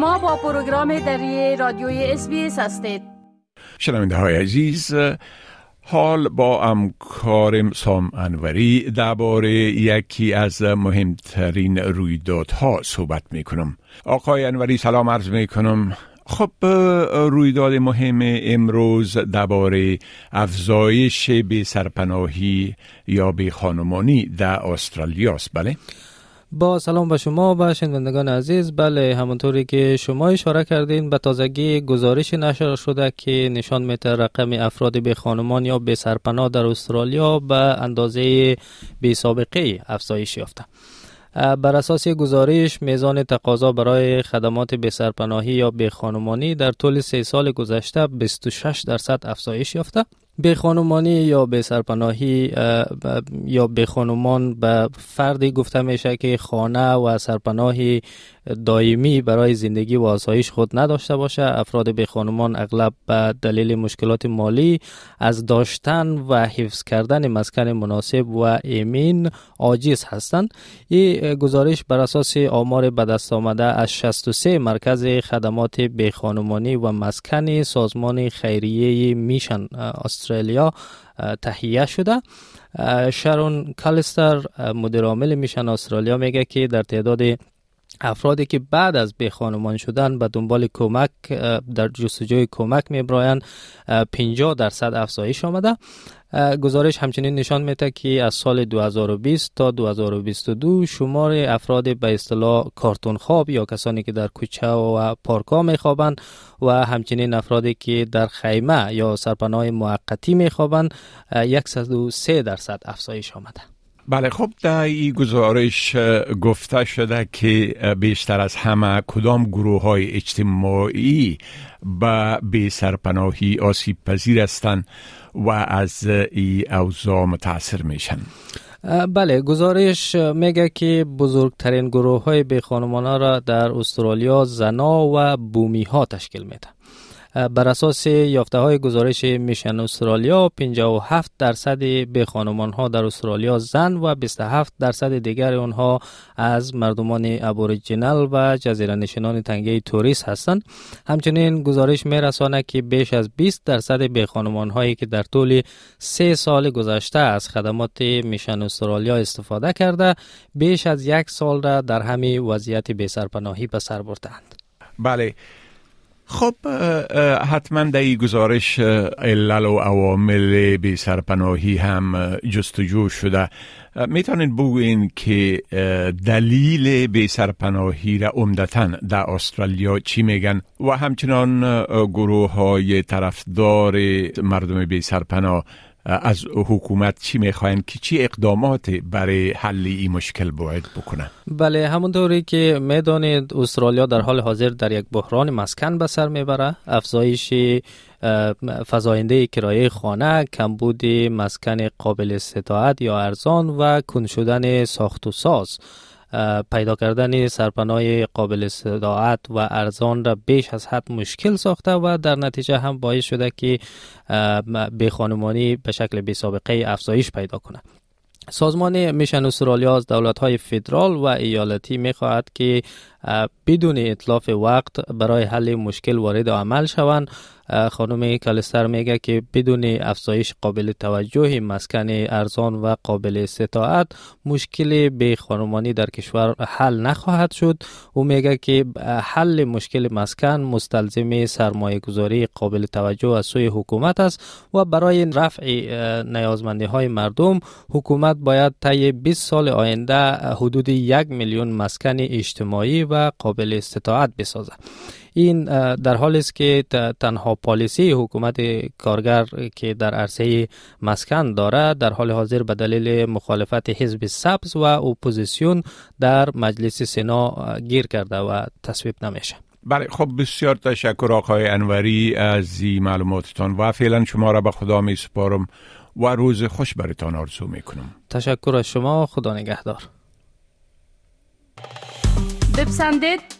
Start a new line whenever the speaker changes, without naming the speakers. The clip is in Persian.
شما با پروگرام دری رادیوی اس هستید.
شنونده های عزیز حال با همکارم سام انوری درباره یکی از مهمترین رویدادها صحبت می کنم آقای انوری سلام عرض می کنم خب رویداد مهم امروز درباره افزایش به سرپناهی یا به خانمانی در استرالیا است. بله؟
با سلام به شما و شنوندگان عزیز. بله همونطوری که شما اشاره کردین به تازگی گزارش نشر شده که نشان میده رقم افراد به خانمان یا به سرپناه در استرالیا به اندازه بی سابقه افزایش یافته. بر اساس گزارش میزان تقاضا برای خدمات به سرپناهی یا به خانمانی در طول سه سال گذشته 26 درصد افزایش یافته. به خانمانی یا به سرپناهی یا به خانمان به فردی گفته میشه که خانه و سرپناهی دائمی برای زندگی و آسایش خود نداشته باشه. افراد به خانمان اغلب به دلیل مشکلات مالی از داشتن و حفظ کردن مسکن مناسب و ایمین عاجز هستند. این گزارش بر اساس آمار به دست آمده از 63 مرکز خدمات به خانمانی و مسکن سازمان خیریه میشن استرالیا تهیه شده. شارون کالستر مدیر عامل میشن. استرالیا میگه که در تعداد افرادی که بعد از به خانمان شدن به دنبال کمک در جستجوی کمک میبرایند 50 درصد افزایش آمده. گزارش همچنین نشان میده که از سال 2020 تا 2022 شمار افراد به اصطلاح کارتون خواب یا کسانی که در کوچه و پارکا میخوابند و همچنین افرادی که در خیمه یا سرپناه موقتی میخوابند 103 درصد افزایش آمده.
بله خب در این گزارش گفته شده که بیشتر از همه کدام گروه های اجتماعی به بی سرپناهی آسیب پذیر هستند و از این اوضاع متاثر میشن؟
بله گزارش میگه که بزرگترین گروه های بی را در استرالیا زنا و بومی ها تشکیل میده. بر اساس یافته های گزارش میشن استرالیا 57 درصد به خانمان ها در استرالیا زن و 27 درصد دیگر آنها از مردمان ابوریجینال و جزیره نشینان تنگه توریست هستند. همچنین گزارش میرسانه که بیش از 20 درصد به خانمان هایی که در طول سه سال گذشته از خدمات میشن استرالیا استفاده کرده بیش از یک سال را در همین وضعیت بی سرپناهی به سر بردند
بله. خب حتما در این گزارش علل و عوامل بی سرپناهی هم جستجو شده. می‌تونید بگوین که دلیل بی سرپناهی را عمدتا در استرالیا چی میگن؟ و همچنان گروه های طرفدار مردم بی سرپناه از حکومت چی می‌خواین؟ که چی اقدامات برای حل این مشکل باید بکنن
بله همونطوری که می‌دانید استرالیا در حال حاضر در یک بحران مسکن به سر می‌بره. افزایش فضاینده کرایه خانه کمبود مسکن قابل استطاعت یا ارزان و کن شدن ساخت و ساز. پیدا کردن سرپناه قابل استداعت و ارزان را بیش از حد مشکل ساخته و در نتیجه هم باعث شده که به خانمانی به شکل بی سابقه افزایش پیدا کنه. سازمان میشن استرالیا از دولت های فدرال و ایالتی می خواهد که بدون اطلاف وقت برای حل مشکل وارد عمل شوند. خانم کالستر میگه که بدون افزایش قابل توجه مسکن ارزان و قابل استطاعت مشکل به خانمانی در کشور حل نخواهد شد. او میگه که حل مشکل مسکن مستلزم سرمایه گذاری قابل توجه از سوی حکومت است و برای رفع نیازمندی های مردم حکومت باید طی 20 سال آینده حدود یک میلیون مسکن اجتماعی و قابل استطاعت بسازد. این در حالی است که تنها پالیسی حکومت کارگر که در عرصه مسکن داره در حال حاضر به دلیل مخالفت حزب سبز و اپوزیسیون در مجلس سنا گیر کرده و تصویب نمیشه.
بله خب بسیار تشکر آقای انوری از این معلوماتتان و فعلا شما را به خدا می سپارم و روز خوش برتان آرزو می کنم
تشکر از شما خدا نگهدار.
بپسندید